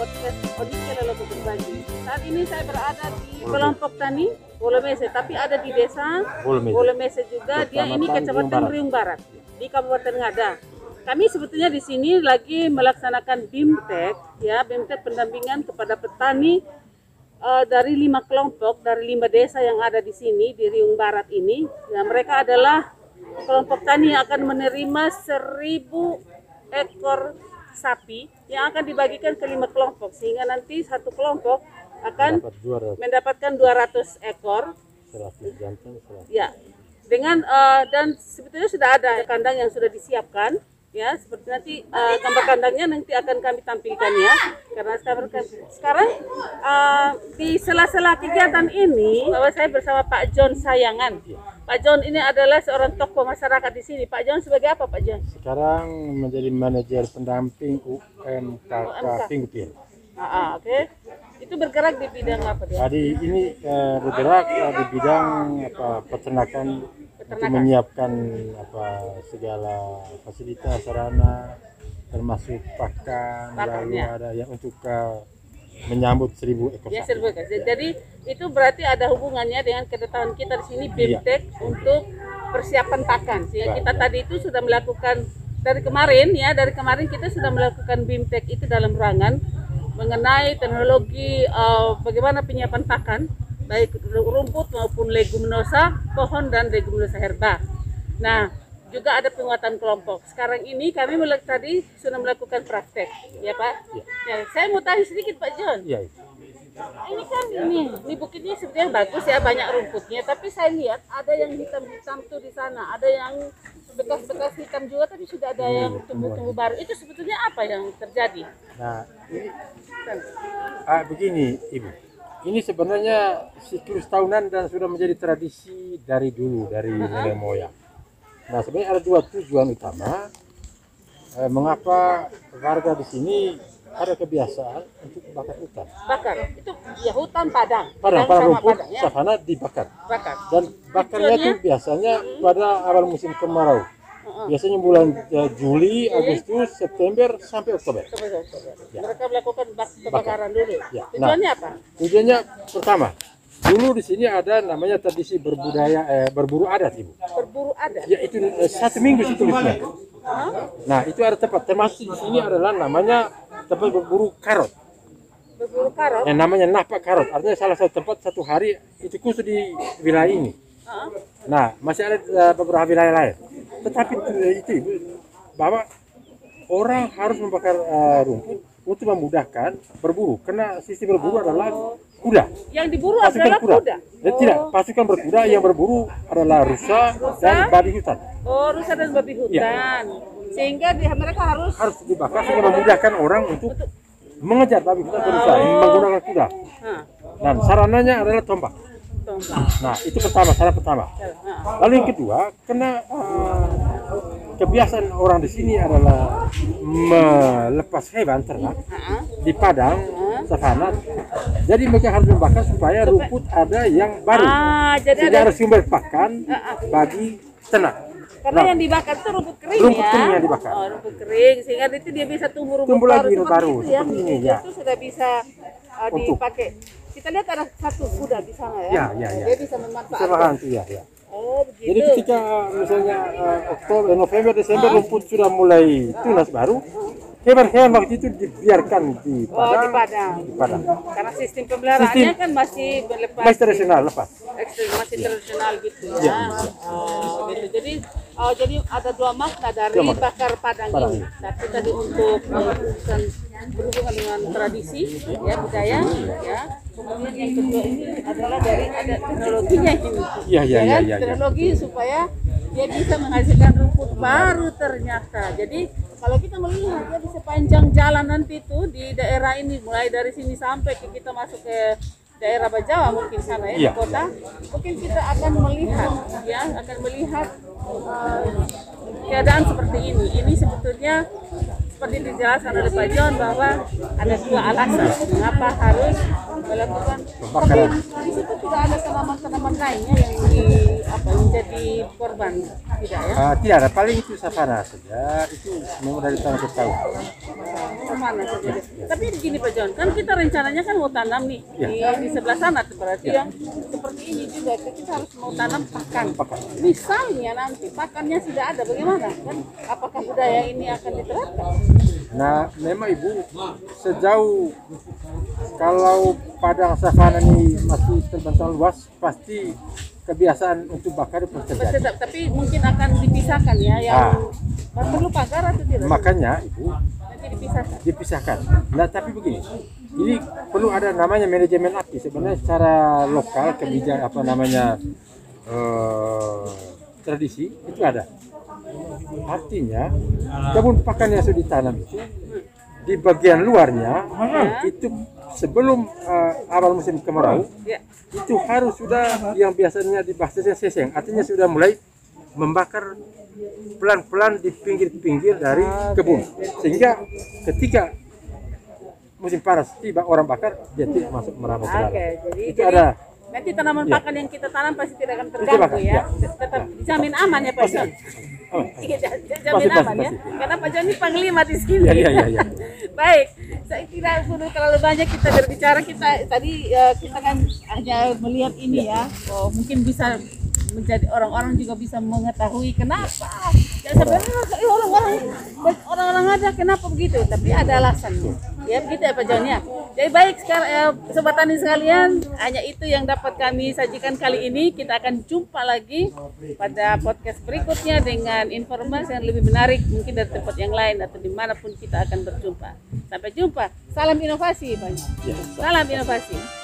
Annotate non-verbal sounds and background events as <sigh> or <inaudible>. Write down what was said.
podcast Berbagi. Saat ini saya berada di kelompok tani Bolomese, tapi ada di desa Bolomese. Bolomese juga. Dia ini Kecamatan Riung Riung Barat di Kabupaten Ngada. Kami sebetulnya di sini lagi melaksanakan BIMTEK, ya BIMTEK pendampingan kepada petani eh, dari lima kelompok dari lima desa yang ada di sini di Riung Barat ini. Ya, mereka adalah kelompok tani yang akan menerima seribu ekor sapi yang akan dibagikan ke lima kelompok sehingga nanti satu kelompok akan dapat juara mendapatkan 200 ekor. 100 jantan 100 ya dengan eh, dan sebetulnya sudah ada kandang yang sudah disiapkan ya seperti nanti eh, gambar kandangnya nanti akan kami tampilkan ya. Karena sekarang sekarang eh, di sela-sela kegiatan ini bahwa saya bersama Pak John Sayangan. Pak John ini adalah seorang tokoh masyarakat di sini. Pak John sebagai apa Pak John? Sekarang menjadi manajer pendamping UMKK Pinggupil Ah, ah, oke. Itu bergerak di bidang apa dia jadi ini eh, bergerak eh, di bidang apa peternakan Peternakan. menyiapkan apa segala fasilitas sarana termasuk pakan lalu Pakannya. ada yang untuk eh, menyambut seribu ekor Ya, sapi. serba Kak. Jadi itu berarti ada hubungannya dengan kedatangan kita di sini BIMTEK untuk persiapan pakan. Sehingga Baik. kita tadi itu sudah melakukan dari kemarin ya, dari kemarin kita sudah melakukan BIMTEK itu dalam ruangan mengenai teknologi eh, bagaimana penyiapan pakan baik rumput maupun leguminosa, pohon dan leguminosa herba. Nah, juga ada penguatan kelompok. Sekarang ini kami mulai tadi sudah melakukan praktek, ya Pak. Ya, saya mau tanya sedikit Pak John. Iya, iya. Ini kan ini, ini bukitnya sebenarnya bagus ya banyak rumputnya, tapi saya lihat ada yang hitam-hitam tuh di sana, ada yang bekas-bekas hitam juga, tapi sudah ada yang tumbuh-tumbuh baru. Itu sebetulnya apa yang terjadi? Nah, ini ah, begini, Ibu. Ini sebenarnya siklus tahunan dan sudah menjadi tradisi dari dulu, dari nenek moyang. Nah, sebenarnya ada dua tujuan utama. Eh, mengapa warga di sini ada kebiasaan untuk bakar hutan? Bakar. Itu ya hutan padang. Padang, padang rumput, padang ya. savana dibakar. Bakar. Dan bakarnya itu biasanya pada awal musim kemarau. Biasanya bulan eh, Juli, Agustus, September sampai Oktober. Coba, coba, coba. Mereka melakukan bak- kebakaran dulu. Ya. Tujuannya apa? Tujuannya pertama, dulu di sini ada namanya tradisi berbudaya eh, berburu adat ibu. Berburu ada. Ya itu eh, satu minggu setelahnya. Nah itu ada tempat termasuk di sini adalah namanya tempat berburu karot. Berburu karot. Yang namanya napak karot. Artinya salah satu tempat satu hari itu khusus di wilayah ini. Ah, Nah masih ada eh, beberapa wilayah lain. Tetapi itu bahwa orang harus membakar eh, rumput untuk memudahkan berburu. Karena sistem berburu adalah kuda. Yang diburu pasukan adalah kuda. kuda. Dan tidak, pasukan berkuda yang berburu adalah rusa, dan babi hutan. Oh, rusa dan babi hutan. Sehingga dia, mereka harus Harus dibakar sehingga memudahkan orang untuk mengejar babi hutan dan rusa menggunakan kuda. Nah, Dan sarananya adalah tombak. tombak. Nah, itu pertama, saran pertama. Lalu yang kedua, karena eh, kebiasaan orang di sini adalah melepas hewan ternak di padang, savana. Jadi mereka harus membakar supaya rumput ada yang baru. ah, jadi ada ada sumber pakan bagi ternak. karena Nah, yang dibakar itu rumput kering Rumput ya. kering yang dibakar. Oh, rumput kering sehingga itu dia bisa tumbuh rumput Tumbuh baru lagi seperti baru, itu ya. seperti ini, Itu ya. sudah bisa uh, dipakai. Kita lihat ada satu kuda di sana ya. Ya, ya, ya. Dia bisa memanfaatkan. ya, ya. Begitu. Jadi ketika misalnya eh, Oktober, November, Desember rumput sudah mulai tunas baru, hewan-hewan waktu itu dibiarkan di Oh, di padang. padang. Di padang. Karena sistem pemeliharaannya Sistem- kan masih berlepas Masih tradisional lepas. masih Iya. tradisional gitu ya. Oh, gitu. Jadi oh, jadi ada dua makna dari Dua makna. bakar padang, Padang ini. Satu tadi untuk uh, urusan berhubungan dengan tradisi ya budaya ya. Kemudian yang kedua ini adalah dari ada teknologinya. Iya, iya, Ya iya, kan? iya, iya. Teknologi supaya dia bisa menghasilkan rumput baru ternyata. Jadi kalau kita melihat ya di sepanjang jalan nanti itu di daerah ini mulai dari sini sampai ke kita masuk ke daerah Bajawa mungkin sana ya Iya. di kota mungkin kita akan melihat ya akan melihat uh, keadaan seperti ini ini sebetulnya seperti dijelaskan oleh Pak John bahwa ada dua alasan mengapa harus melakukan tapi di situ tidak ada tanaman-tanaman lainnya yang di apa yang jadi korban tidak ya Ah, tidak ada, paling itu savana saja. Itu memang dari tanah ke tahun. ke mana saja deh. tapi begini Pak John kan kita rencananya kan mau tanam nih Ya. di, di sebelah sana tuh berarti yang seperti ini juga kita harus mau tanam pakan Pakan. misalnya nanti pakannya sudah ada bagaimana kan apakah budaya ini akan diterapkan Nah, memang ibu sejauh kalau padang savana ini masih terbentang luas, pasti kebiasaan untuk bakar terjadi. Tetap, tapi mungkin akan dipisahkan ya yang Ah. perlu pagar atau tidak Makanya nanti dipisahkan dipisahkan. Nah, tapi begini, ini perlu ada namanya manajemen api. Sebenarnya secara lokal kebijakan apa namanya eh, tradisi itu ada. Artinya kebun pakan yang sudah ditanam itu di bagian luarnya itu sebelum eh, awal musim kemarau ya. itu harus sudah yang biasanya di bahasanya seseng. Artinya sudah mulai membakar pelan-pelan di pinggir-pinggir dari kebun. sehingga ketika musim panas tiba orang bakar dia tidak masuk merambat ke dalam. oke jadi, itu jadi ada nanti tanaman Ya. pakan yang kita tanam pasti tidak akan terganggu ya. ya. tetap dijamin aman ya Pak oh, Iya, jamin Pasti, pasti, aman ya. pasti. karena Pak John ini panglima di sini. Iya, iya, iya, iya. <laughs> baik. Saya tidak perlu terlalu banyak kita berbicara. Kita tadi eh, kita kan hanya melihat ini ya. Oh, mungkin bisa menjadi orang-orang juga bisa mengetahui kenapa. Ya sebenarnya eh, orang-orang orang-orang ada kenapa begitu? Tapi ada alasannya ya begitu ya Pak John ya. Jadi baik sekarang ya, sobat tani sekalian hanya itu yang dapat kami sajikan kali ini. Kita akan jumpa lagi pada podcast berikutnya dengan informasi yang lebih menarik mungkin dari tempat yang lain atau di mana pun kita akan berjumpa. Sampai jumpa. Salam inovasi Pak ya. salam inovasi